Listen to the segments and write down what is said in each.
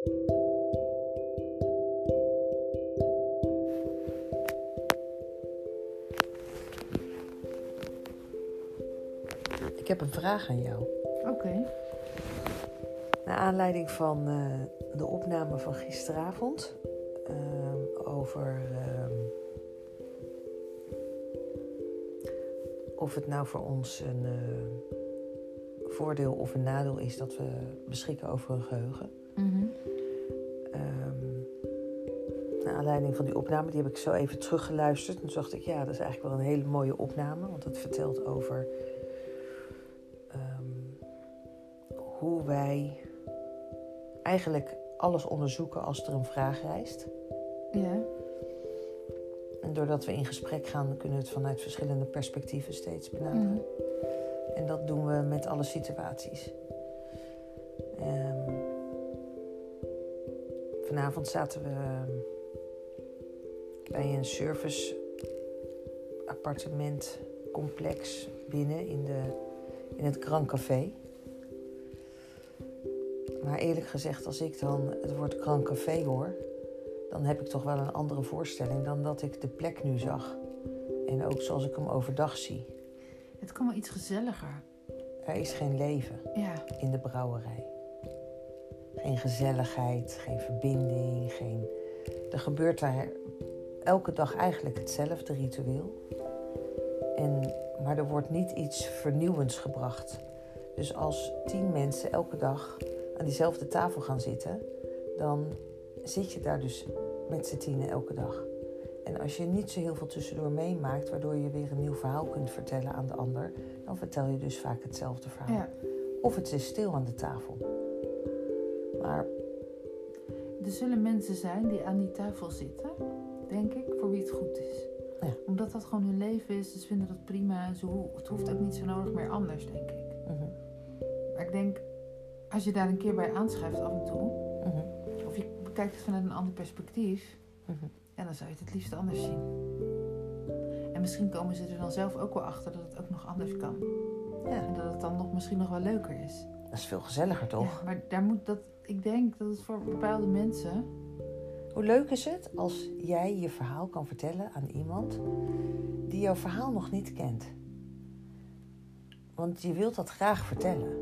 Ik heb een vraag aan jou. Oké. Naar aanleiding van eh, de opname van gisteravond ehm, over ehm, of het nou voor ons een eh, voordeel of een nadeel is dat we beschikken over een geheugen. Aanleiding van die opname, die heb ik zo even teruggeluisterd. En toen dacht ik, ja, dat is eigenlijk wel een hele mooie opname. Want het vertelt over ehm, hoe wij eigenlijk alles onderzoeken als er een vraag rijst. Ja. En doordat we in gesprek gaan, kunnen we het vanuit verschillende perspectieven steeds benaderen. Mhm. En dat doen we met alle situaties. Ehm, vanavond zaten we ehm, bij een service appartement complex binnen in, de, in het Grand Café. Maar eerlijk gezegd, als ik dan het woord Grand Café hoor, dan heb ik toch wel een andere voorstelling dan dat ik de plek nu zag. En ook zoals ik hem overdag zie. Het kan wel iets gezelliger. Er is geen leven Ja. in de brouwerij. Geen gezelligheid, geen verbinding, geen... Er gebeurt daar elke dag eigenlijk hetzelfde ritueel. En, maar er wordt niet iets vernieuwends gebracht. Dus als tien mensen elke dag aan diezelfde tafel gaan zitten, dan zit je daar dus met z'n tienen elke dag. En als je niet zo heel veel tussendoor meemaakt, waardoor je weer een nieuw verhaal kunt vertellen aan de ander, dan vertel je dus vaak hetzelfde verhaal. ja. Of het is stil aan de tafel. Maar Er zullen mensen zijn die aan die tafel zitten, denk ik, voor wie het goed is. Ja. Omdat dat gewoon hun leven is, dus vinden dat prima. Ze ho- het hoeft ook niet zo nodig meer anders, denk ik. mhm, Maar ik denk, als je daar een keer bij aanschuift af en toe, mhm, of je bekijkt het vanuit een ander perspectief, mhm. ja, dan zou je het het liefst anders zien. En misschien komen ze er dan zelf ook wel achter dat het ook nog anders kan. Ja, En dat het dan nog misschien nog wel leuker is. dat is veel gezelliger toch? Ja, maar daar moet dat, ik denk dat het voor bepaalde mensen, Hoe leuk is het als jij je verhaal kan vertellen aan iemand die jouw verhaal nog niet kent? Want je wilt dat graag vertellen.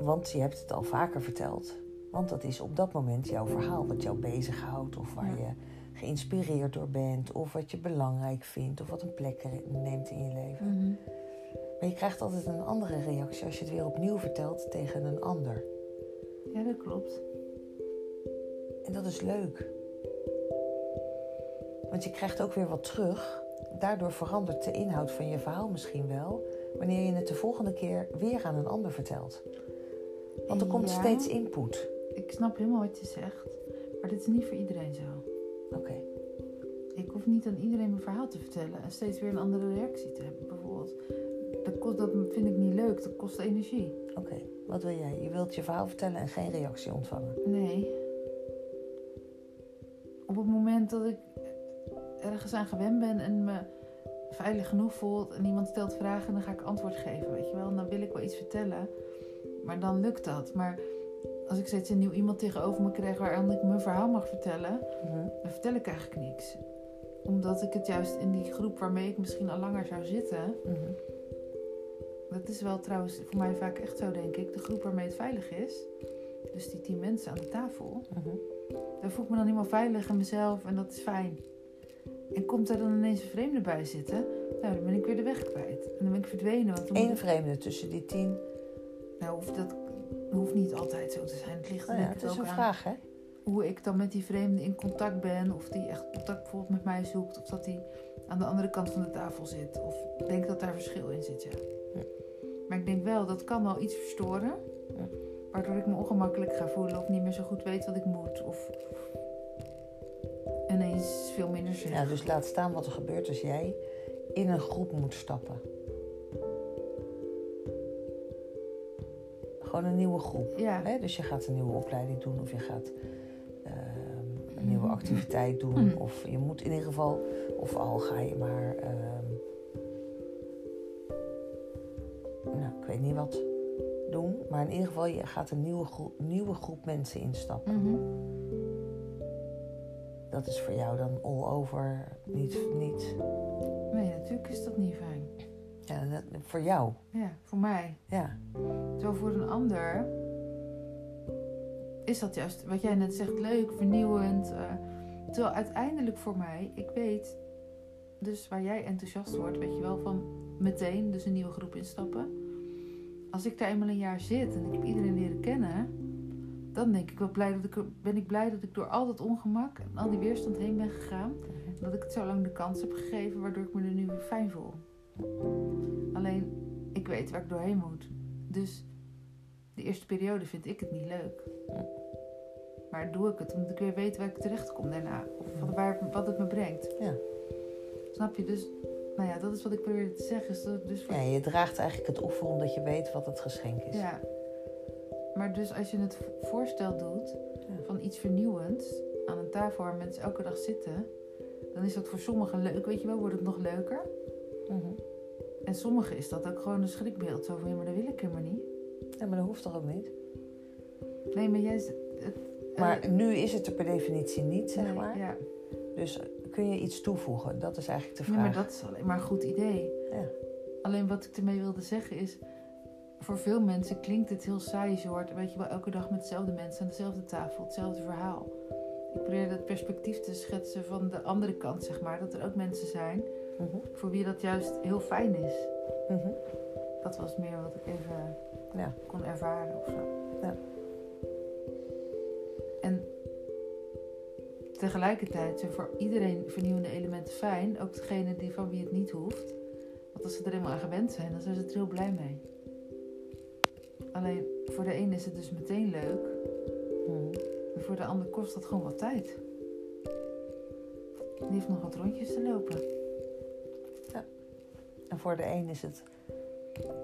Want je hebt het al vaker verteld. Want dat is op dat moment jouw verhaal wat jou bezighoudt of waar Ja. je geïnspireerd door bent of wat je belangrijk vindt of wat een plek neemt in je leven. Maar je krijgt altijd een andere reactie als je het weer opnieuw vertelt tegen een ander. ja, dat klopt. En dat is leuk. Want je krijgt ook weer wat terug. Daardoor verandert de inhoud van je verhaal misschien wel. Wanneer je het de volgende keer weer aan een ander vertelt. Want er komt Ja. steeds input. Ik snap helemaal wat je zegt, maar dit is niet voor iedereen zo. Oké. Ik hoef niet aan iedereen mijn verhaal te vertellen en steeds weer een andere reactie te hebben, bijvoorbeeld. Dat, kost, dat vind ik niet leuk, dat kost energie. Oké. Wat wil jij? Je wilt je verhaal vertellen en geen reactie ontvangen. Nee. Op het moment dat ik ergens aan gewend ben en me veilig genoeg voelt en iemand stelt vragen, dan ga ik antwoord geven, weet je wel. En dan wil ik wel iets vertellen, maar dan lukt dat. Maar als ik steeds een nieuw iemand tegenover me krijg waaraan ik mijn verhaal mag vertellen, Mhm. dan vertel ik eigenlijk niks. Omdat ik het juist in die groep waarmee ik misschien al langer zou zitten, Mhm. dat is wel trouwens voor mij vaak echt zo, denk ik, de groep waarmee het veilig is. Dus die tien mensen aan de tafel. Mhm. Daar voel ik me dan helemaal veilig in mezelf en dat is fijn. En komt er dan ineens een vreemde bij zitten, nou, dan ben ik weer de weg kwijt. En dan ben ik verdwenen. Want Eén ik- vreemde tussen die tien. nou, hoeft dat hoeft niet altijd zo te zijn. Het ligt er Nou ja, het is ook een aan vraag, hè? hoe ik dan met die vreemde in contact ben. Of die echt contact bijvoorbeeld met mij zoekt. Of dat die aan de andere kant van de tafel zit. Of denk dat daar verschil in zit, ja. Ja. Maar ik denk wel, dat kan wel iets verstoren. Waardoor ik me ongemakkelijk ga voelen. Of niet meer zo goed weet wat ik moet. Of ineens veel minder zeg. Ja, dus laat staan wat er gebeurt als jij in een groep moet stappen. Gewoon een nieuwe groep. Ja. Hè? Dus je gaat een nieuwe opleiding doen of je gaat ehm, een nieuwe Mhm. activiteit doen. Mhm. Of je moet in ieder geval, of al ga je maar, ehm, nou, ik weet niet wat, doen. Maar in ieder geval, je gaat een nieuwe groep, nieuwe groep mensen instappen. Mhm. Dat is voor jou dan all over niet... niet Nee, natuurlijk is dat niet fijn. ja, dat- voor jou, Ja, voor mij. ja. Terwijl voor een ander is dat juist wat jij net zegt, leuk, vernieuwend. eh, terwijl uiteindelijk voor mij, ik weet dus waar jij enthousiast wordt, weet je wel, van meteen dus een nieuwe groep instappen. Als ik daar eenmaal een jaar zit en ik heb iedereen leren kennen, dan denk ik wel blij dat ik, ben ik blij dat ik door al dat ongemak en al die weerstand heen ben gegaan. En dat ik het zo lang de kans heb gegeven, waardoor ik me er nu fijn voel. Alleen, ik weet waar ik doorheen moet. Dus de eerste periode vind ik het niet leuk. Maar doe ik het omdat ik weer weet waar ik terecht kom daarna. Of wat, waar, wat het me brengt. Ja. Snap je? Dus, nou ja, dat is wat ik probeer te zeggen. Is dat dus voor- Ja, je draagt eigenlijk het offer omdat je weet wat het geschenk is. ja. Maar dus als je het vo- voorstel doet Ja. van iets vernieuwends aan een tafel waar mensen elke dag zitten, dan is dat voor sommigen leuk, weet je wel, wordt het nog leuker. Mhm. En sommigen is dat ook gewoon een schrikbeeld. Zo van, ja, maar dat wil ik helemaal niet. Ja, maar dat hoeft toch ook niet? Nee, maar jij... Het, eh, Maar nu is het er per definitie niet, zeg nee, maar. Ja. Dus kun je iets toevoegen? Dat is eigenlijk de ja, vraag. maar dat is alleen maar een goed idee. Ja. Alleen wat ik ermee wilde zeggen is... Voor veel mensen klinkt het heel saai als je hoort... Weet je wel, elke dag met dezelfde mensen aan dezelfde tafel. Hetzelfde verhaal. Ik probeer dat perspectief te schetsen van de andere kant, zeg maar. Dat er ook mensen zijn Mhm. voor wie dat juist heel fijn is. Mhm. Dat was meer wat ik even Ja. kon ervaren of zo. Ja. Tegelijkertijd zijn voor iedereen vernieuwende elementen fijn. Ook degene die van wie het niet hoeft. Want als ze er helemaal aan gewend zijn, dan zijn ze er heel blij mee. Alleen voor de een is het dus meteen leuk. Mhm. En voor de ander kost dat gewoon wat tijd. Die heeft nog wat rondjes te lopen. En voor de een is het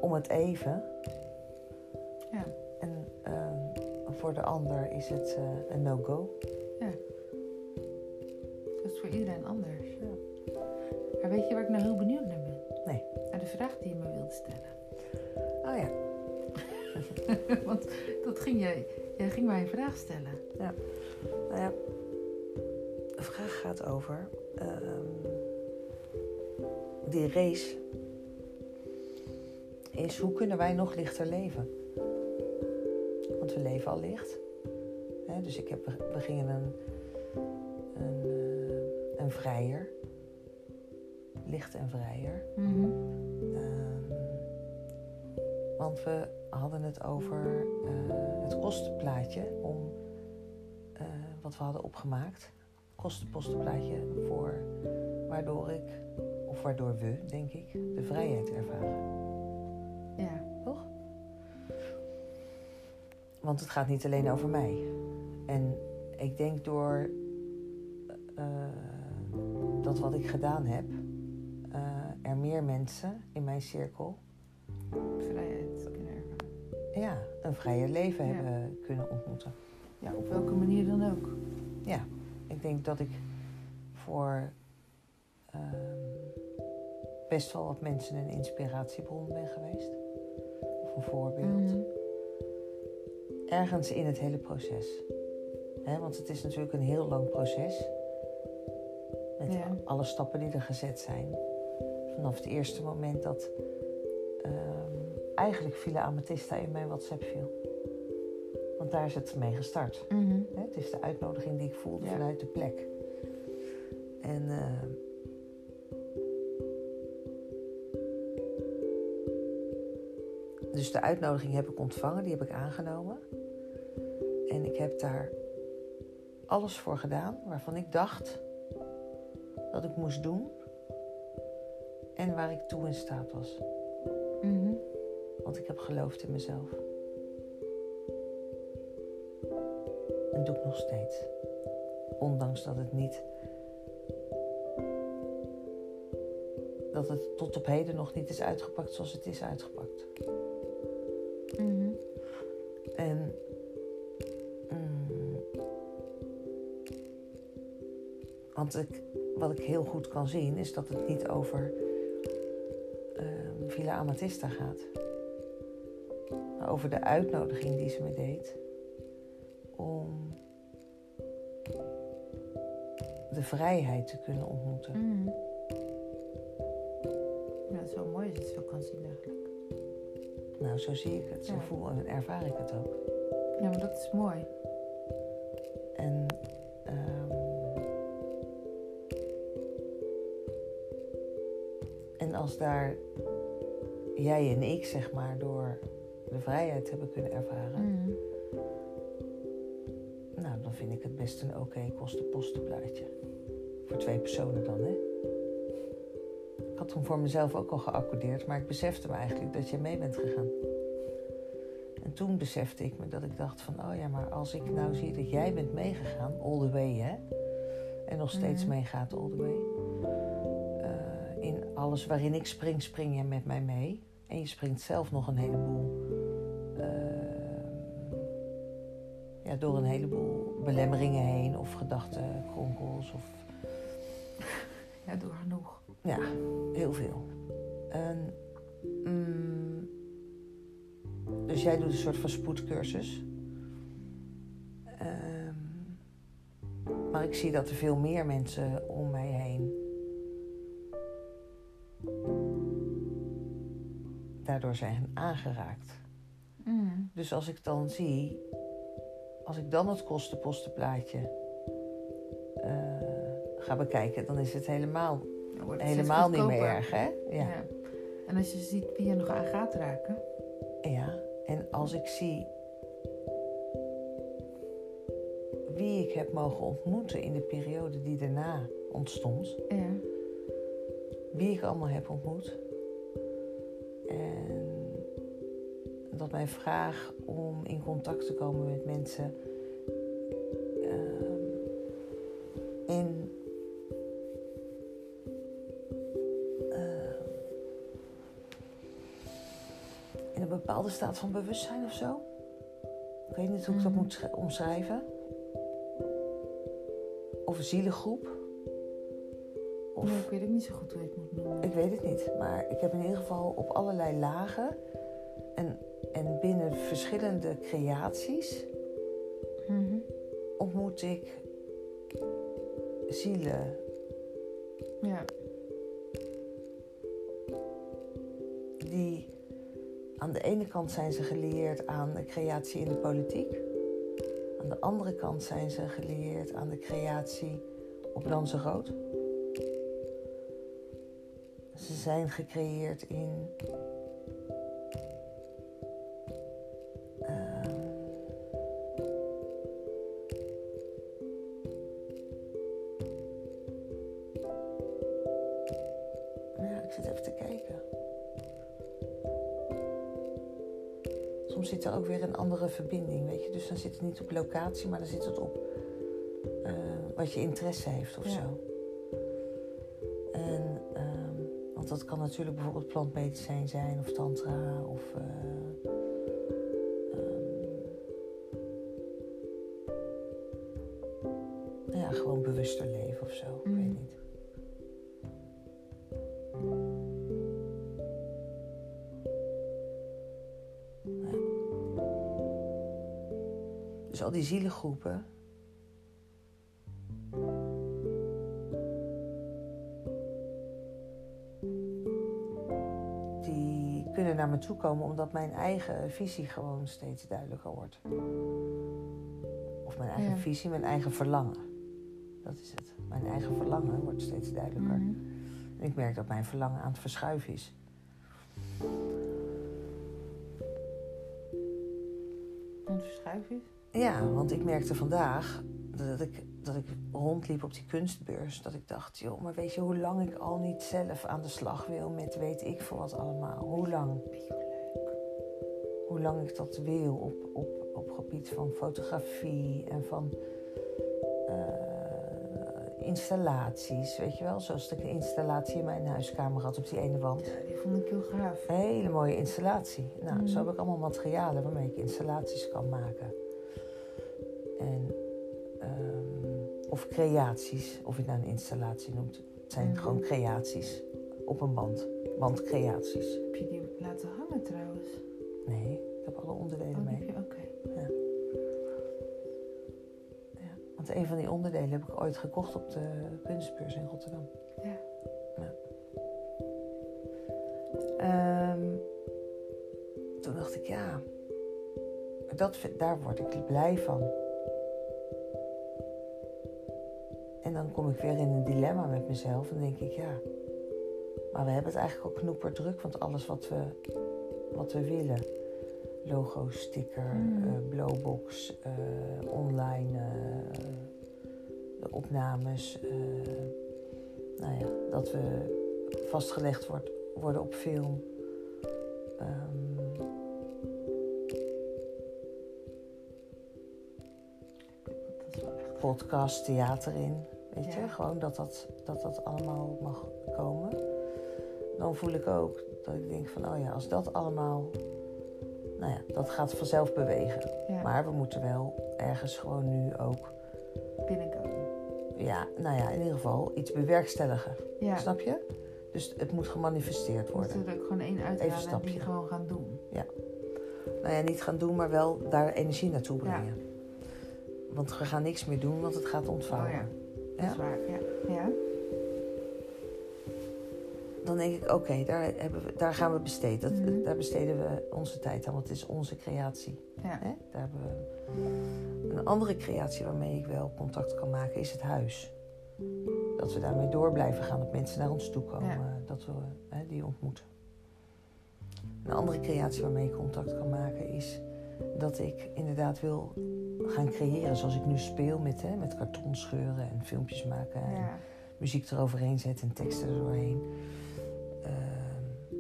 om het even. Ja. En ehm, voor de ander is het eh, een no-go. Waar ik nou heel benieuwd naar ben? Nee. Naar de vraag die je me wilde stellen. Oh ja. Want dat ging jij, jij ging mij een vraag stellen. Nou ja, de vraag gaat over ehm, die race. Is hoe kunnen wij nog lichter leven? Want we leven al licht. Hè, dus ik heb, we gingen een, een, eh, een vrijer. Licht en vrijer. Ehm, want we hadden het over eh, het kostenplaatje om eh, wat we hadden opgemaakt. Kostenpostenplaatje voor waardoor ik, of waardoor we, denk ik, de vrijheid ervaren. Ja. Toch? Want het gaat niet alleen over mij. En ik denk door eh, dat wat ik gedaan heb, meer mensen in mijn cirkel Vrijheid kunnen ervaren. ja, een vrijer leven Ja. hebben kunnen ontmoeten. Ja, op welke manier dan ook. Ja, ik denk dat ik voor ehm, best wel wat mensen een inspiratiebron ben geweest. Of een voorbeeld. Mhm. Ergens in het hele proces. Hè, want het is natuurlijk een heel lang proces. Met Ja. alle stappen die er gezet zijn. Vanaf het eerste moment dat ehm, eigenlijk Villa Amethysta in mijn WhatsApp viel. Want daar is het mee gestart. Mhm. Het is de uitnodiging die ik voelde Ja. vanuit de plek. En eh, dus de uitnodiging heb ik ontvangen, die heb ik aangenomen. En ik heb daar alles voor gedaan waarvan ik dacht dat ik moest doen. En waar ik toe in staat was. Mhm. Want ik heb geloofd in mezelf. En doe ik nog steeds. Ondanks dat het niet. Dat het tot op heden nog niet is uitgepakt zoals het is uitgepakt. Mhm. En. mm, want ik, wat ik heel goed kan zien is dat het niet over ehm, Villa Amatista gaat. Maar over de uitnodiging die ze me deed om de vrijheid te kunnen ontmoeten. Mm. Ja, het is wel mooi als je het zo kan zien eigenlijk. Nou, zo zie ik het, zo Ja. voel en ervaar ik het ook. Ja, maar dat is mooi. En als daar jij en ik, zeg maar, door de vrijheid hebben kunnen ervaren, Mm. nou, dan vind ik het best een oké kostenpostenplaatje. Voor twee personen dan, hè? Ik had toen voor mezelf ook al geaccordeerd, maar ik besefte me eigenlijk dat je mee bent gegaan. En toen besefte ik me dat ik dacht van, oh ja, maar als ik nou zie dat jij bent meegegaan, all the way, hè? En nog steeds Mhm. meegaat all the way. Alles waarin ik spring, spring je met mij mee. En je springt zelf nog een heleboel, eh, ja, door een heleboel belemmeringen heen of gedachtenkronkels of Ja, door genoeg. ja, heel veel. En, mm, dus jij doet een soort van spoedcursus. Ehm, maar ik zie dat er veel meer mensen om mij daardoor zijn aangeraakt. Mm. Dus als ik dan zie, als ik dan het kostenpostenplaatje eh, ga bekijken, dan is het helemaal, helemaal niet meer erg, hè? Ja. En als je ziet wie je nog aan gaat raken. Ja, en als ik zie wie ik heb mogen ontmoeten in de periode die daarna ontstond, Ja. wie ik allemaal heb ontmoet, dat mijn vraag om in contact te komen met mensen ehm, in ehm, in een bepaalde staat van bewustzijn of zo. Ik weet niet hoe ik dat Mhm. moet sch- omschrijven. Of een zielengroep. Of, ik weet ook niet zo goed hoe je het moet noemen. ik weet het niet, maar ik heb in ieder geval op allerlei lagen en, en binnen verschillende creaties Mhm. ontmoet ik zielen Ja. die aan de ene kant zijn ze geleerd aan de creatie in de politiek. Aan de andere kant zijn ze geleerd aan de creatie op Lanzarote. Ze zijn gecreëerd in. Weer een andere verbinding, weet je. Dus dan zit het niet op locatie, maar dan zit het op eh, wat je interesse heeft of Ja. zo. En, ehm, want dat kan natuurlijk bijvoorbeeld plantmedicijn zijn of tantra of... eh, ehm, ja, gewoon bewuster leven of zo. Ik weet Mhm. niet. Al die zielengroepen. Die kunnen naar me toe komen omdat mijn eigen visie gewoon steeds duidelijker wordt. Of mijn eigen Ja. visie, mijn eigen verlangen. Dat is het. Mijn eigen verlangen wordt steeds duidelijker. Mhm. En ik merk dat mijn verlangen aan het verschuiven is. En het verschuiven is? Ja, want ik merkte vandaag dat ik, dat ik rondliep op die kunstbeurs. Dat ik dacht, joh, maar weet je hoe lang ik al niet zelf aan de slag wil met weet ik voor wat allemaal. Hoe lang? Hoe lang ik dat wil op, op, op gebied van fotografie en van eh, installaties. Weet je wel, zoals ik een installatie in mijn huiskamer had op die ene wand. Ja, die vond ik heel gaaf. Een hele mooie installatie. Nou, Mhm. zo heb ik allemaal materialen waarmee ik installaties kan maken. Of creaties, of je het nou een installatie noemt. Het zijn Mhm. gewoon creaties op een band. Wandcreaties. Heb je die laten hangen trouwens? Nee, heb alle onderdelen Oh, mee. heb je- Oké. Want een van die onderdelen heb ik ooit gekocht op de kunstbeurs in Rotterdam. Ja. Ja. Ehm, toen dacht ik, ja, dat, daar word ik blij van. Dan kom ik weer in een dilemma met mezelf en denk ik, ja, maar we hebben het eigenlijk al knoeper druk, want alles wat we, wat we willen, logo, sticker, Mm. eh, blowbox, eh, online, de opnames, nou ja, dat we vastgelegd wordt, worden op film. Ehm, podcast, theater in. Weet Ja. je, gewoon dat dat, dat dat allemaal mag komen. Dan voel ik ook dat ik denk van, oh ja, als dat allemaal, nou ja, dat gaat vanzelf bewegen. Ja. Maar we moeten wel ergens gewoon nu ook, binnenkomen. ja, nou ja, in ieder geval iets bewerkstelligen. Ja. Snap je? Dus het moet gemanifesteerd worden. moeten er ook gewoon één stapje. die gewoon gaan doen. Nou ja, niet gaan doen, maar wel daar energie naartoe brengen. Want we gaan niks meer doen, want het gaat ontvouwen. Oh ja. Dat Ja? is waar. Ja. Ja. dan denk ik, oké, daar, daar gaan we besteden. Dat, Mhm. Daar besteden we onze tijd aan, want het is onze creatie. Ja. Hè? Daar hebben we... Een andere creatie waarmee ik wel contact kan maken is het huis. Dat we daarmee door blijven gaan, dat mensen naar ons toe komen, Ja. dat we hè, die ontmoeten. Een andere creatie waarmee ik contact kan maken is dat ik inderdaad wil gaan creëren zoals ik nu speel met, hè, met karton scheuren en filmpjes maken. En muziek eroverheen zetten en teksten er doorheen. Ehm,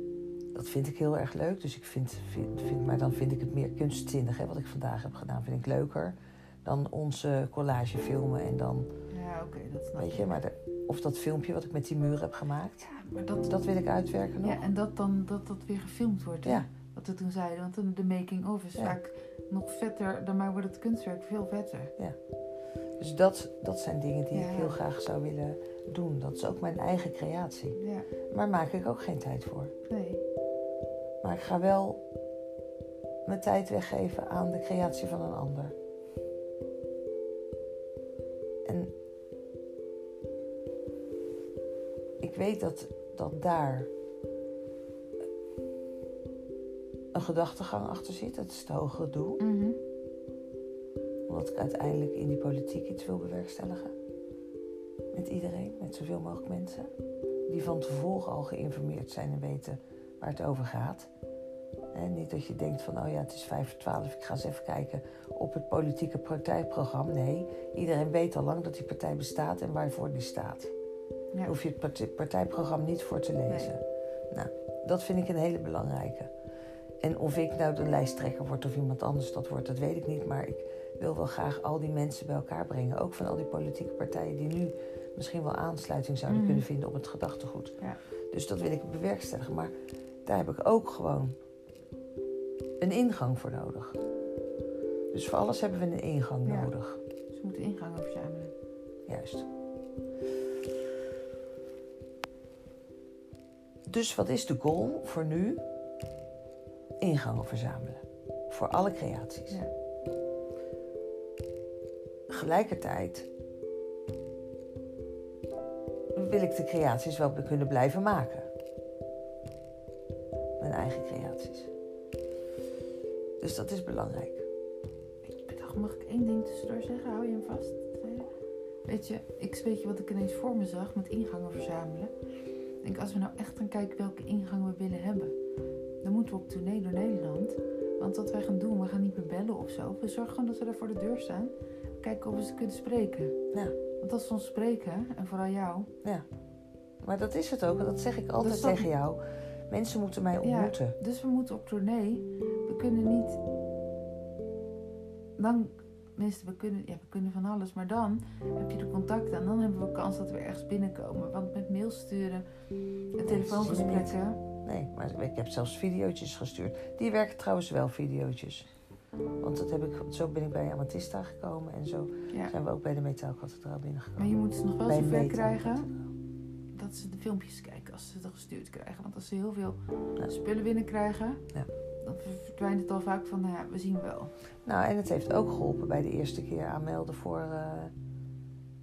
dat vind ik heel erg leuk. Dus ik vind, vind, vind- maar dan vind ik het meer kunstzinnig. Hè, wat ik vandaag heb gedaan, vind ik leuker dan onze collage filmen. En dan, Ja, oké, dat snap weet je, maar de- of dat filmpje wat ik met die muur heb gemaakt. Ja, maar dat, Dat wil ik uitwerken nog. ja, en dat dan dat dat weer gefilmd wordt. Ja. Wat we toen zeiden, want de making of is Ja. vaak nog vetter. Daarmee wordt het kunstwerk veel vetter. Dus dat, dat zijn dingen die Ja. ik heel graag zou willen doen. Dat is ook mijn eigen creatie. Ja, Maar maak ik ook geen tijd voor. nee. Maar ik ga wel mijn tijd weggeven aan de creatie van een ander. En ik weet dat, dat daar een gedachtegang achter zit. Dat is het hogere doel. Mhm. Omdat ik uiteindelijk in die politiek iets wil bewerkstelligen. Met iedereen, met zoveel mogelijk mensen. Die van tevoren al geïnformeerd zijn en weten waar het over gaat. En niet dat je denkt van, oh ja, het is vijf voor twaalf, ik ga eens even kijken op het politieke partijprogramma. Nee, iedereen weet al lang dat die partij bestaat en waarvoor die staat. Ja. Hoef je het partij- partijprogramma niet voor te lezen. Nou, dat vind ik een hele belangrijke. En of ik nou de lijsttrekker word of iemand anders dat wordt, dat weet ik niet. Maar ik wil wel graag al die mensen bij elkaar brengen. Ook van al die politieke partijen die nu misschien wel aansluiting zouden Mhm. kunnen vinden op het gedachtegoed. Ja. Dus dat wil ik bewerkstelligen. Maar daar heb ik ook gewoon een ingang voor nodig. Dus voor alles hebben we een ingang Ja. nodig. Dus we moeten ingangen verzamelen. Juist. Dus wat is de goal voor nu? Ingangen verzamelen. Voor alle creaties. Ja. Tegelijkertijd wil ik de creaties wel kunnen blijven maken. Mijn eigen creaties. Dus dat is belangrijk. Ik mag ik één ding tussendoor zeggen? Hou je hem vast? Weet je, ik weet je wat ik ineens voor me zag met ingangen verzamelen. Ik denk, als we nou echt gaan kijken welke ingang we willen hebben, op tournee door Nederland. Want wat wij gaan doen, we gaan niet meer bellen of zo. We zorgen gewoon dat we daar voor de deur staan. Kijken of we ze kunnen spreken. Ja. Want als we ons spreken, en vooral jou, Maar dat is het ook. en Dat zeg ik altijd Dus dat- tegen jou. Mensen moeten mij ontmoeten. Dus we moeten op tournee. We kunnen niet. Dan, tenminste, we kunnen, ja, we kunnen van alles. Maar dan heb je de contacten en dan hebben we kans dat we ergens binnenkomen. Want met mail sturen en telefoongesprekken. Nee, maar ik heb zelfs videootjes gestuurd. Die werken trouwens wel, videootjes. Want dat heb ik, zo ben ik bij Amatista gekomen en zo Ja. zijn we ook bij de Metaalkathedraal binnengekomen. Maar je moet ze nog wel zover krijgen dat ze de filmpjes kijken als ze het gestuurd krijgen. Want als ze heel veel Ja. spullen binnenkrijgen, Ja. dan verdwijnt het al vaak van, nou ja, we zien wel. Nou, en het heeft ook geholpen bij de eerste keer aanmelden voor.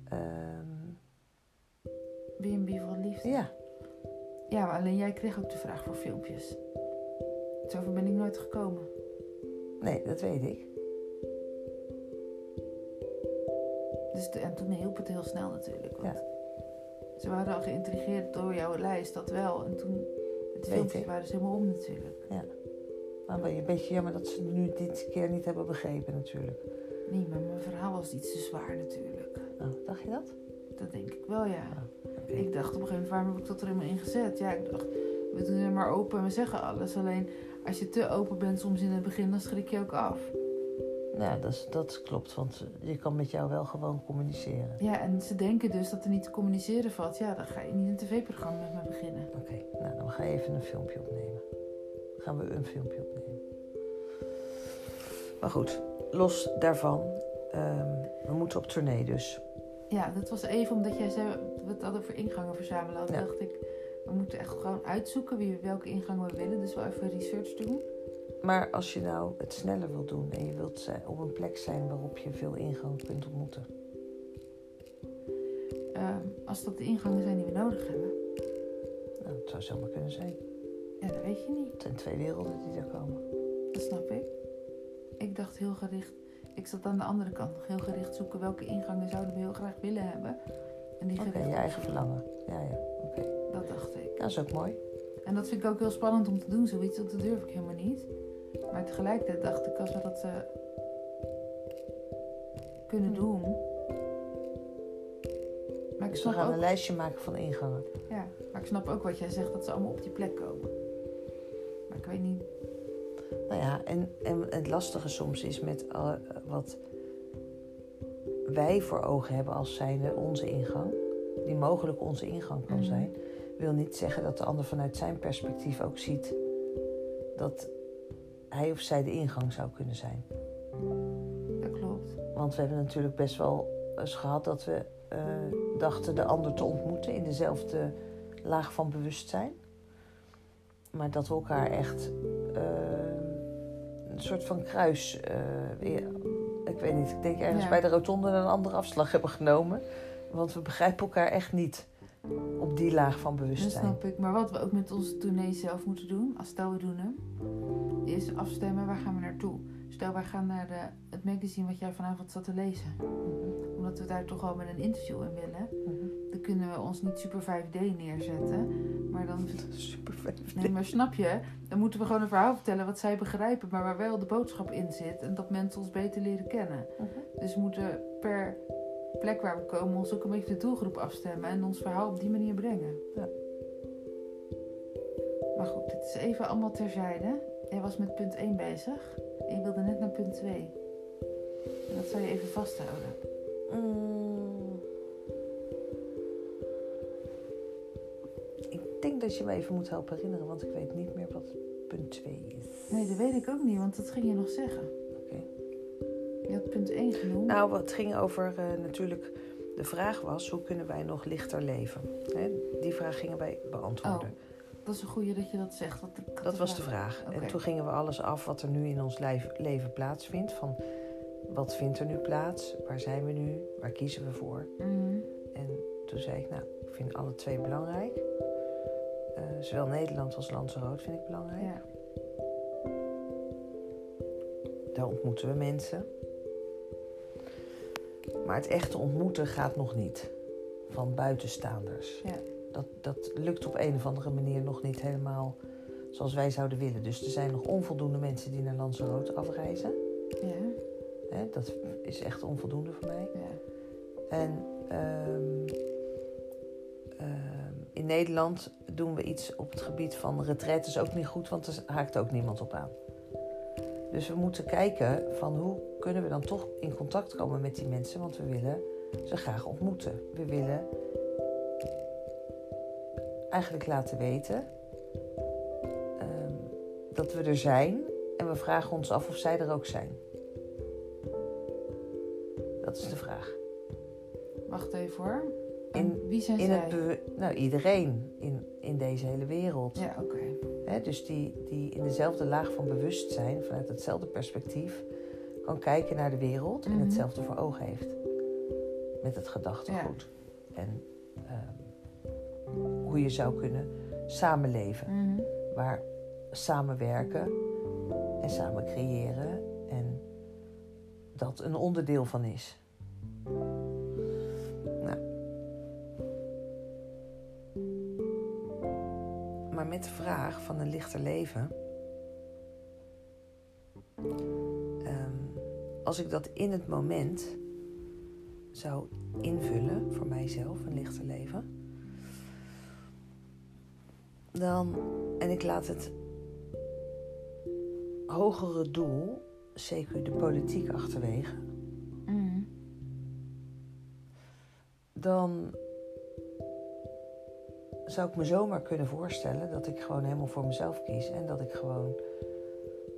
ehm, B&B voor liefde. ja, Ja, maar alleen jij kreeg ook de vraag voor filmpjes. Zover ben ik nooit gekomen. nee, dat weet ik. Dus de- en toen hielp het heel snel natuurlijk. Want Ze waren al geïntrigeerd door jouw lijst, dat wel. En toen, filmpjes ik. waren ze helemaal om natuurlijk. Maar wel een beetje jammer dat ze het nu dit keer niet hebben begrepen, natuurlijk. Nee, maar mijn verhaal was iets te zwaar natuurlijk. Oh, dacht je dat? Dat denk ik wel, ja. Ik dacht op een gegeven moment, waarom heb ik dat er helemaal in gezet? Ja, ik dacht, we doen er maar open en we zeggen alles. Alleen, als je te open bent soms in het begin, dan schrik je ook af. Nou, dat, is- dat klopt, want je kan met jou wel gewoon communiceren. Ja, en ze denken dus dat er niet te communiceren valt. Ja, dan ga je niet een tv-programma met me beginnen. Oké, nou dan ga je even een filmpje opnemen. Gaan we een filmpje opnemen. Maar goed, los daarvan, ehm, we moeten op tournee dus. Ja, dat was even omdat jij zei, we het hadden over ingangen verzamelen. Ja. dacht ik, we moeten echt gewoon uitzoeken wie, welke ingang we willen. Dus wel even research doen. Maar als je nou het sneller wilt doen en je wilt op een plek zijn waarop je veel ingangen kunt ontmoeten. Ehm, als dat de ingangen zijn die we nodig hebben. Nou, het zou zomaar kunnen zijn. Ja, dat weet je niet. Het zijn twee werelden die er komen. Dat snap ik. Ik dacht heel gericht. Ik zat aan de andere kant nog heel gericht zoeken welke ingangen zouden we heel graag willen hebben. En die gericht je eigen verlangen. Ja, ja, oké. Dat dacht ik. Dat is ook mooi. En dat vind ik ook heel spannend om te doen, zoiets, want dat durf ik helemaal niet. Maar tegelijkertijd dacht ik, als we dat eh, kunnen Hm. doen. Maar ik, Dus we gaan een lijstje maken van ingangen. ja, maar ik snap ook wat jij zegt, dat ze allemaal op die plek komen. Ja, en, en het lastige soms is met eh, wat wij voor ogen hebben als zijnde onze ingang, die mogelijk onze ingang kan Mhm. zijn, wil niet zeggen dat de ander vanuit zijn perspectief ook ziet dat hij of zij de ingang zou kunnen zijn. Dat klopt. Want we hebben natuurlijk best wel eens gehad dat we eh, dachten de ander te ontmoeten in dezelfde laag van bewustzijn. Maar dat we elkaar echt eh, een soort van kruis. weer- ik weet niet, ik denk ergens Ja. bij de rotonde een andere afslag hebben genomen. Want we begrijpen elkaar echt niet op die laag van Dat bewustzijn. snap ik. Maar wat we ook met onze tournee zelf moeten doen, als stel we doen hem, is afstemmen waar gaan we naartoe. Stel wij gaan naar de, het magazine wat jij vanavond zat te lezen. Mhm, Omdat we daar toch wel met een interview in willen. Kunnen we ons niet super 5D neerzetten. Maar dan. Super vet. Nee, maar snap je? Dan moeten we gewoon een verhaal vertellen wat zij begrijpen, maar waar wel de boodschap in zit. En dat mensen ons beter leren kennen. Mhm. Dus we moeten per plek waar we komen ons ook een beetje de doelgroep afstemmen. En ons verhaal op die manier brengen. Ja. Maar goed, dit is even allemaal terzijde. Jij was met punt 1 bezig. En je wilde net naar punt 2. En dat zou je even vasthouden. Mm. Dat je me even moet helpen herinneren, want ik weet niet meer wat punt 2 is. Nee, dat weet ik ook niet, want dat ging je nog zeggen. Oké. Je had punt 1 genoemd. Nou, wat ging over eh, natuurlijk. De vraag was: hoe kunnen wij nog lichter leven? Hè, die vraag gingen wij beantwoorden. Dat is een goeie dat je dat zegt. Had dat was de vraag. En toen gingen we alles af wat er nu in ons lijf- leven plaatsvindt. Van wat vindt er nu plaats? Waar zijn we nu? Waar kiezen we voor? Mhm. En toen zei ik, nou, ik vind alle twee belangrijk. Zowel Nederland als Lanzarote vind ik belangrijk. Ja. Daar ontmoeten we mensen. Maar het echte ontmoeten gaat nog niet. Van buitenstaanders. Ja. Dat, dat lukt op een of andere manier nog niet helemaal zoals wij zouden willen. Dus er zijn nog onvoldoende mensen die naar Lanzarote afreizen. Ja. Hè, dat is echt onvoldoende voor mij. Ja. En ehm, in Nederland doen we iets op het gebied van retraites ook niet goed, want er haakt ook niemand op aan. Dus we moeten kijken van hoe kunnen we dan toch in contact komen met die mensen, want we willen ze graag ontmoeten. We willen eigenlijk laten weten ehm, dat we er zijn en we vragen ons af of zij er ook zijn. Dat is de vraag. Wacht even hoor. In, Wie zijn in zij? het nou, iedereen in, in deze hele wereld. Ja, oké. Hè, dus die, die in dezelfde laag van bewustzijn, vanuit hetzelfde perspectief, kan kijken naar de wereld Mhm. en hetzelfde voor ogen heeft. Met het gedachtegoed. En ehm, hoe je zou kunnen samenleven. Mhm. Waar samenwerken en samen creëren en dat een onderdeel van is. Met de vraag van een lichter leven. ehm, als ik dat in het moment zou invullen voor mijzelf, een lichter leven. Dan, en ik laat het hogere doel, CQ de politiek achterwege, Mhm. dan zou ik me zomaar kunnen voorstellen dat ik gewoon helemaal voor mezelf kies en dat ik gewoon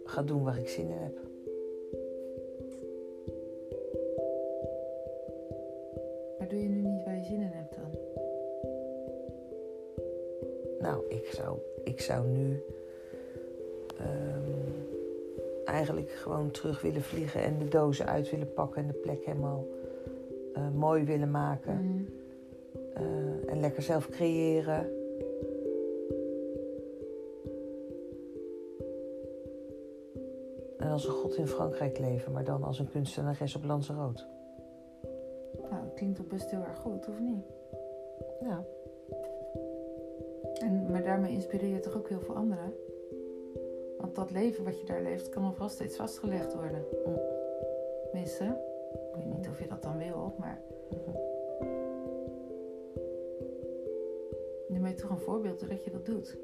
ga doen waar ik zin in heb. Maar doe je nu niet waar je zin in hebt dan? Nou, ik zou, ik zou nu ehm, eigenlijk gewoon terug willen vliegen en de dozen uit willen pakken en de plek helemaal eh, mooi willen maken. Mhm. Eh, en lekker zelf creëren. En als een god in Frankrijk leven, maar dan als een kunstenares op Lanzarote. Nou, dat klinkt toch best heel erg goed, of niet? Ja. En, maar daarmee inspireer je toch ook heel veel anderen? Want dat leven wat je daar leeft, kan alvast steeds vastgelegd worden. Mm. Tenminste, ik weet niet of je dat dan wil, maar toch een voorbeeld doordat je dat doet.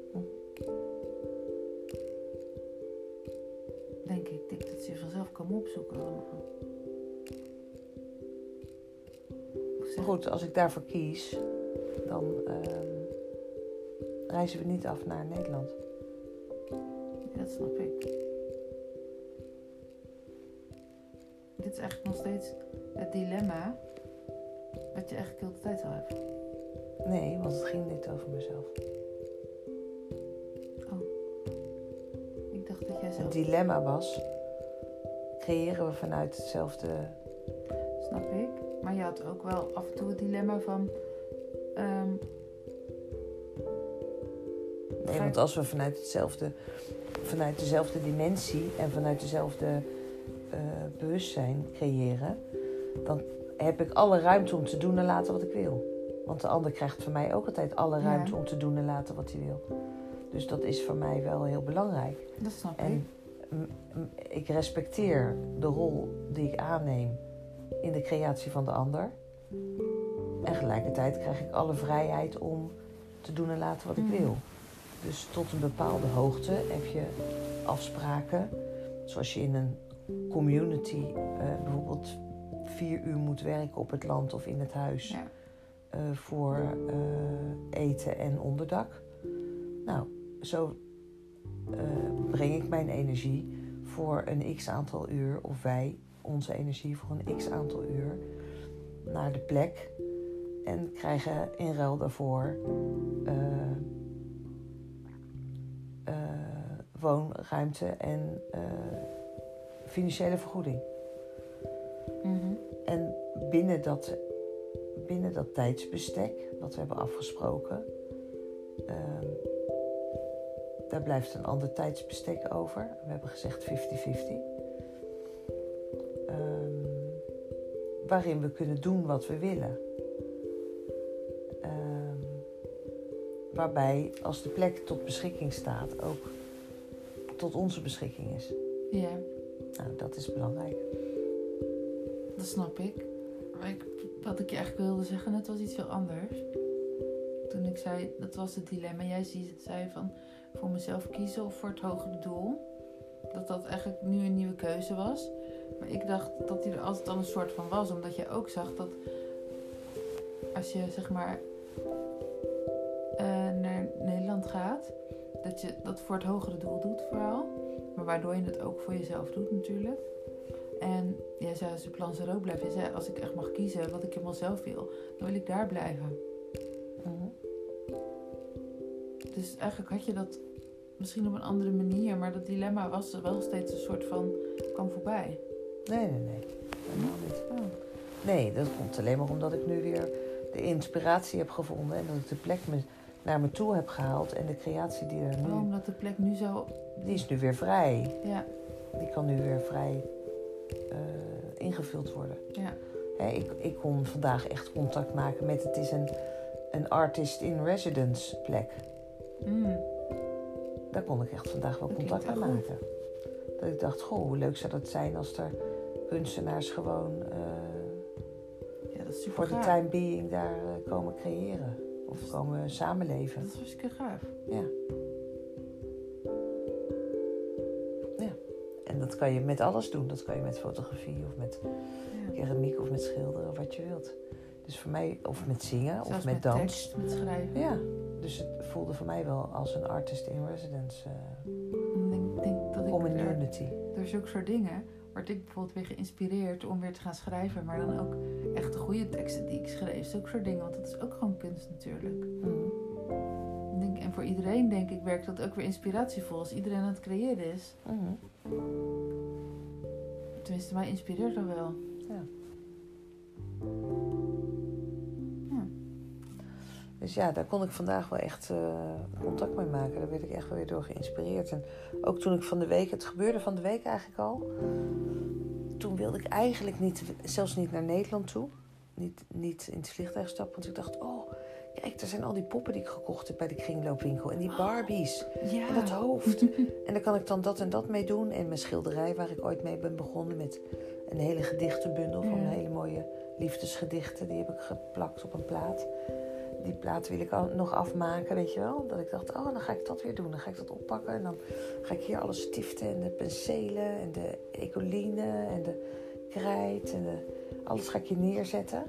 Denk ik, denk dat je vanzelf kan opzoeken allemaal. Maar goed, als ik daarvoor kies, dan ehm, reizen we niet af naar Nederland. Ja, dat snap ik. Dit is eigenlijk nog steeds het dilemma wat je eigenlijk heel de tijd al hebt. Nee, want het ging niet over mezelf. Ik dacht dat jij Het zelf... dilemma was, creëren we vanuit hetzelfde... Snap ik. Maar je had ook wel af en toe het dilemma van... ehm, Nee, want als we vanuit, hetzelfde, vanuit dezelfde dimensie en vanuit dezelfde eh, bewustzijn creëren, dan heb ik alle ruimte om te doen en laten wat ik wil. Want de ander krijgt van mij ook altijd alle Ja. ruimte om te doen en laten wat hij wil. Dus dat is voor mij wel heel belangrijk. dat snap En ik. m- ik respecteer de rol die ik aanneem in de creatie van de ander. En gelijkertijd krijg ik alle vrijheid om te doen en laten wat ik Mhm. wil. Dus tot een bepaalde hoogte heb je afspraken. Zoals je in een community eh, bijvoorbeeld vier uur moet werken op het land of in het huis Ja. Eh, voor eh, eten en onderdak. Nou, zo eh, breng ik mijn energie voor een x aantal uur, of wij onze energie voor een x aantal uur naar de plek en krijgen in ruil daarvoor woonruimte en financiële vergoeding. Mhm. En binnen dat, binnen dat tijdsbestek wat we hebben afgesproken, ehm, daar blijft een ander tijdsbestek over. We hebben gezegd 50-50. Ehm, waarin we kunnen doen wat we willen. Ehm, waarbij als de plek tot beschikking staat, ook tot onze beschikking is. Ja, Nou, dat is belangrijk. dat snap ik. Maar ik. Wat ik je eigenlijk wilde zeggen, net was iets heel anders. Toen ik zei, dat was het dilemma. Jij zei van, voor mezelf kiezen of voor het hogere doel. Dat dat eigenlijk nu een nieuwe keuze was. Maar ik dacht dat die er altijd al een soort van was. Omdat je ook zag dat als je zeg maar eh, naar Nederland gaat, dat je dat voor het hogere doel doet vooral. Maar waardoor je het ook voor jezelf doet natuurlijk. En zei als je plan blijft. Jij zei als ik echt mag kiezen wat ik helemaal zelf wil, dan wil ik daar blijven. Mhm. Dus eigenlijk had je dat misschien op een andere manier, maar dat dilemma was wel steeds een soort van kwam voorbij. Nee, nee, nee. Helemaal niet. Oh. Nee, dat komt alleen maar omdat ik nu weer de inspiratie heb gevonden en dat ik de plek me, naar me toe heb gehaald en de creatie die er nu, Oh, omdat de plek nu zo. die is nu weer vrij. Ja, Die kan nu weer vrij eh, ingevuld worden. ja. Hè, ik, ik kon vandaag echt contact maken met, het is een, een artist in residence plek. Mm. Daar kon ik echt vandaag wel contact mee maken. Dat ik dacht, goh, hoe leuk zou dat zijn als er kunstenaars gewoon eh, Ja, dat is super voor de time being daar eh, komen creëren. Of komen samenleven. Dat is hartstikke gaaf. Ja. Dat kan je met alles doen. Dat kan je met fotografie of met keramiek of met schilderen of wat je wilt. Dus voor mij, of met zingen of Zelfs met, dans. tekst, met schrijven. Ja, dus het voelde voor mij wel als een artist in residence Ik denk, denk dat ik community. door zulke soort dingen word ik bijvoorbeeld weer geïnspireerd om weer te gaan schrijven. Maar dan ook echt de goede teksten die ik schreef. Zulke soort dingen, want dat is ook gewoon kunst natuurlijk. Mhm. Denk, en voor iedereen denk ik werkt dat ook weer inspiratievol. Als iedereen aan het creëren is. Mhm. Tenminste, mij inspireert dat wel. Ja. Ja. Dus ja, daar kon ik vandaag wel echt eh, contact mee maken. Daar werd ik echt wel weer door geïnspireerd. En ook toen ik van de week, het gebeurde van de week eigenlijk al. Toen wilde ik eigenlijk niet, zelfs niet naar Nederland toe. Niet, niet in het vliegtuig stappen, want ik dacht, oh, er zijn al die poppen die ik gekocht heb bij de kringloopwinkel. En die Barbies. Ja. En dat hoofd. En daar kan ik dan dat en dat mee doen. En mijn schilderij, waar ik ooit mee ben begonnen met een hele gedichtenbundel van Ja. hele mooie liefdesgedichten. Die heb ik geplakt op een plaat. Die plaat wil ik al nog afmaken, weet je wel. Dat ik dacht, oh, dan ga ik dat weer doen. Dan ga ik dat oppakken. En dan ga ik hier alle stiften en de penselen en de ecoline en de krijt. En de, alles ga ik hier neerzetten.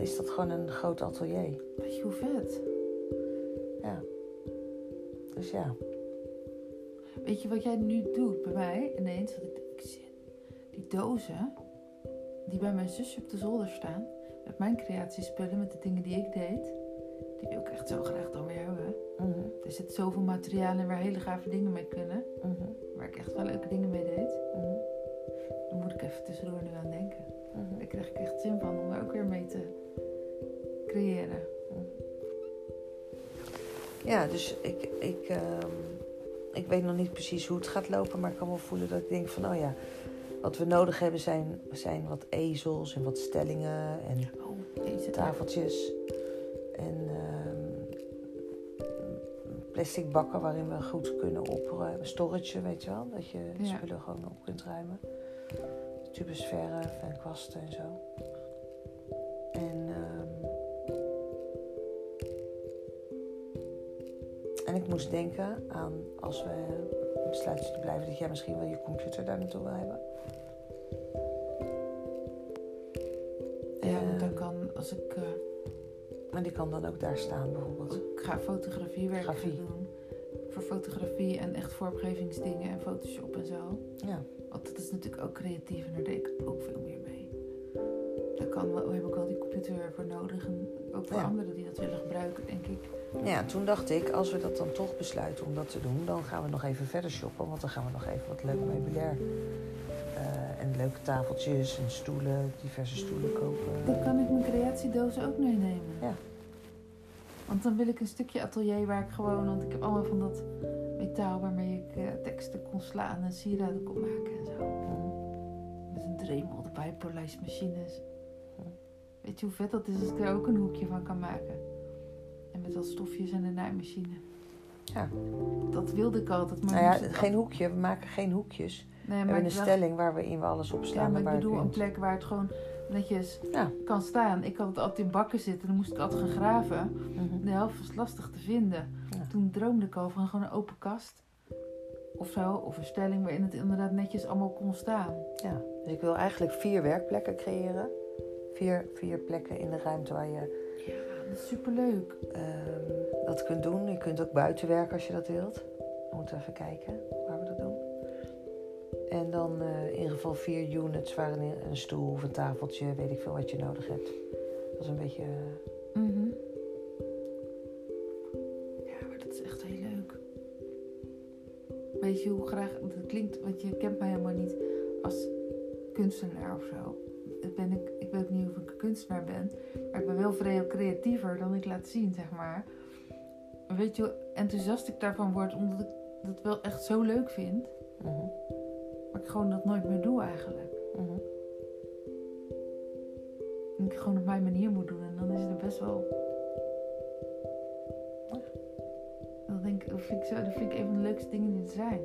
Is dat gewoon een groot atelier. Weet je hoe vet? Ja. Dus ja. Weet je wat jij nu doet bij mij ineens? Dat ik, ik zie die dozen die bij mijn zusje op de zolder staan. Met mijn creatiespullen, met de dingen die ik deed. Die wil ik echt zo graag dan weer hebben. Mhm, Er zit zoveel materiaal in waar hele gave dingen mee kunnen. mhm, Waar ik echt wel leuke dingen mee deed. mhm, Daar moet ik even tussendoor nu aan denken. Mhm. Daar krijg ik echt zin van om daar ook weer mee te creëren. Ja, dus ik, ik, ehm, ik weet nog niet precies hoe het gaat lopen, maar ik kan wel voelen dat ik denk van, oh ja, wat we nodig hebben zijn, zijn wat ezels en wat stellingen en Oh, tafeltjes en ehm, plastic bakken waarin we goed kunnen opruimen. Storage, weet je wel, dat je Ja. spullen gewoon op kunt ruimen. Tubes verf en kwasten en zo. En, ehm, en ik moest denken aan als we besluiten te blijven, dat jij misschien wel je computer daar naartoe wil hebben. Ja, want dan Ehm, kan, als ik, eh, Maar die kan dan ook daar staan bijvoorbeeld. ik ga fotografiewerk Grafie. doen. Voor fotografie en echt vormgevingsdingen en Photoshop en zo. Ja. Want dat is natuurlijk ook creatief en daar deed ik ook veel meer mee. Daar kan wel, heb ik wel die computer voor nodig. En ook voor Ja. anderen die dat willen gebruiken, denk ik. Ja, toen dacht ik, als we dat dan toch besluiten om dat te doen, dan gaan we nog even verder shoppen. Want dan gaan we nog even wat leuk meubilair. eh, en leuke tafeltjes en stoelen, diverse stoelen kopen. Dan kan ik mijn creatiedozen ook meenemen. Ja. Want dan wil ik een stukje atelier waar ik gewoon... Want ik heb allemaal van dat metaal waarmee ik eh, teksten kon slaan en sieraden kon maken en zo. Mhm. Met een dremel erbij, polijstmachines. Weet je hoe vet dat is als ik daar ook een hoekje van kan maken? En met wat stofjes en een naaimachine. Ja. Dat wilde ik altijd. Maar Nou ja, geen hoekje, we maken geen hoekjes. Nee, We maar hebben een dacht- stelling waar we in we alles op Ja, maar ik bedoel een plek waar het gewoon netjes Ja. kan staan. Ik had het altijd in bakken zitten. Dan moest ik altijd gaan graven. Mhm. De helft was lastig te vinden. Ja. Toen droomde ik al van gewoon een open kast. Of zo. Of een stelling waarin het inderdaad netjes allemaal kon staan. Ja, dus ik wil eigenlijk vier werkplekken creëren. Vier, vier plekken in de ruimte waar je Ja, dat is superleuk. ehm, dat kunt doen. Je kunt ook buiten werken als je dat wilt. We moeten even kijken En dan eh, in ieder geval vier units waarin een stoel of een tafeltje, weet ik veel wat je nodig hebt. Dat is een beetje. eh, Mhm. Ja, maar dat is echt heel leuk. Weet je hoe graag dat klinkt? Want je kent mij helemaal niet als kunstenaar of zo. Dat ben ik, ik weet niet of ik een kunstenaar ben, maar ik ben wel veel creatiever dan ik laat zien, zeg maar. Weet je hoe enthousiast ik daarvan word, omdat ik dat wel echt zo leuk vind, maar ik gewoon dat nooit meer doe eigenlijk. mhm. En ik gewoon op mijn manier moet doen en dan is het best wel. Dat, denk, ik- dat, vind ik zo, dat vind ik een van de leukste dingen die er zijn.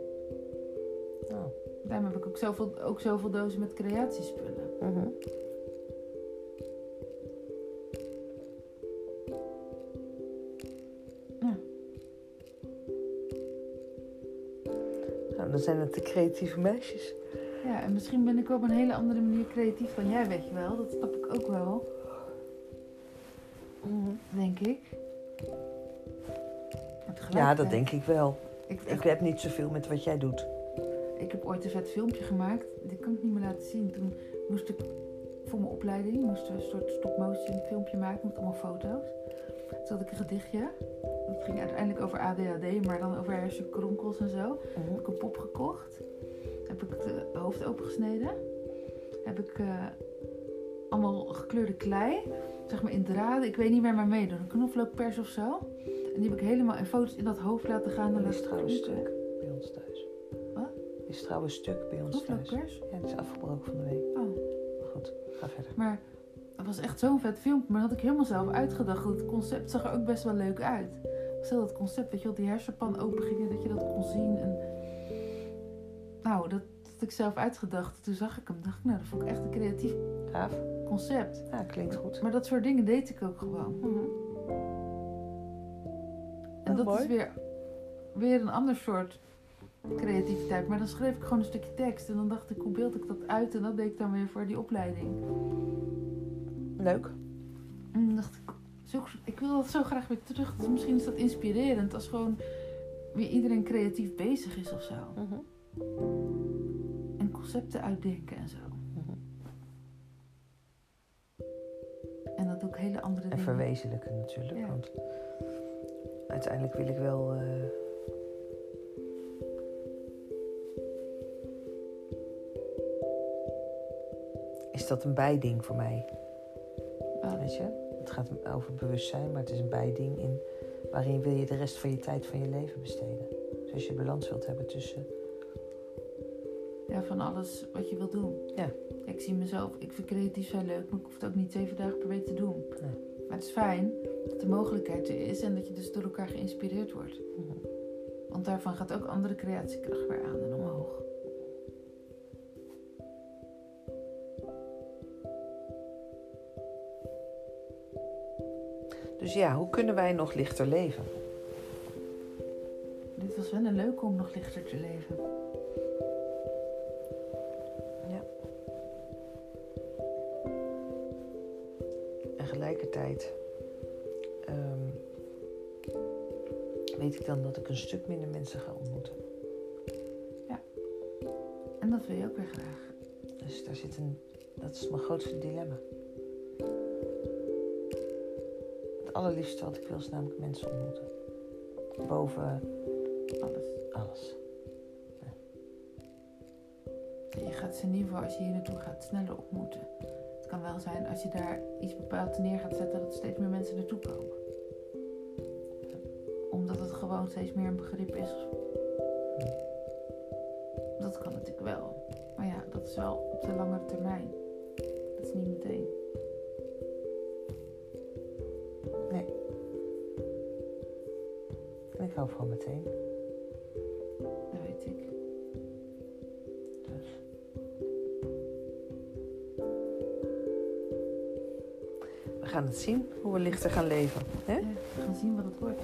Nou, Daarom heb ik ook zoveel, ook zoveel dozen met creatiespullen. mhm. Zijn het de creatieve meisjes. Ja, en misschien ben ik op een hele andere manier creatief dan jij, weet je wel. Dat snap ik ook wel, denk ik. Ja, dat denk ik wel. Ik, Ik heb niet zoveel met wat jij doet. Ik heb ooit een vet filmpje gemaakt. Die kan ik niet meer laten zien. Toen moest ik voor mijn opleiding moest een soort stop-motion filmpje maken met allemaal foto's. Toen had ik een gedichtje. Dat ging uiteindelijk over ADHD, maar dan over hersenkronkels en zo. Heb ik een pop gekocht. Heb ik het hoofd opengesneden. Heb ik eh, allemaal gekleurde klei. Zeg maar in draden. Ik weet niet meer maar meedoen. Een knoflookpers of zo. En die heb ik helemaal in foto's in dat hoofd laten gaan. En Dat is trouwens stuk bij ons thuis. Wat? Die is trouwens stuk bij ons thuis. Knoflookpers? Ja, die is afgebroken van de week. Oh. Maar goed, ga verder. Maar het was echt zo'n vet filmpje. Maar dat had ik helemaal zelf uitgedacht. Het concept zag er ook best wel leuk uit. Stel dat concept, weet je wel, die hersenpan open ging en dat je dat kon zien. En... Nou, dat had ik zelf uitgedacht. Toen zag ik hem. dacht ik, nou, dat vond ik echt een creatief Gaaf. concept. Ja, klinkt goed. Maar dat soort dingen deed ik ook gewoon. Mhm. En Oh, dat is weer, weer een ander soort creativiteit. Maar dan schreef ik gewoon een stukje tekst. En dan dacht ik, hoe beeld ik dat uit? En dat deed ik dan weer voor die opleiding. Leuk. En dan dacht ik, zo, ik wil dat zo graag weer terug. Dus misschien is dat inspirerend als gewoon weer iedereen creatief bezig is of zo. Mhm. En concepten uitdenken en zo. Mhm. En dat ook hele andere En dingen. verwezenlijken natuurlijk. Ja. Want uiteindelijk wil ik wel. eh, Is dat een bijding voor mij? Weet je? Het gaat over bewustzijn, maar het is een bijding in waarin wil je de rest van je tijd van je leven besteden. Dus als je balans wilt hebben tussen. Ja, van alles wat je wil doen. Ja. Ik zie mezelf, ik vind creatief zijn leuk, maar ik hoef het ook niet zeven dagen per week te doen. Nee. Maar het is fijn dat de mogelijkheid er is en dat je dus door elkaar geïnspireerd wordt. Mhm. Want daarvan gaat ook andere creatiekracht weer aan ja, hoe kunnen wij nog lichter leven? Dit was wel een leuke om nog lichter te leven. Ja. En gelijkertijd ehm, weet ik dan dat ik een stuk minder mensen ga ontmoeten. En dat wil je ook weer graag. Dus daar zit een, dat is mijn grootste dilemma. Allerliefste wat ik wil is namelijk mensen ontmoeten. Boven Alles. alles. Je gaat ze in ieder geval als je hier naartoe gaat sneller ontmoeten. Het kan wel zijn als je daar iets bepaald neer gaat zetten dat steeds meer mensen naartoe komen. Omdat het gewoon steeds meer een begrip is. Dat kan natuurlijk wel. Maar ja, dat is wel hou van meteen. Dat weet ik. Dus. We gaan het zien hoe we lichter gaan leven. Hè? Ja, we gaan zien wat het wordt.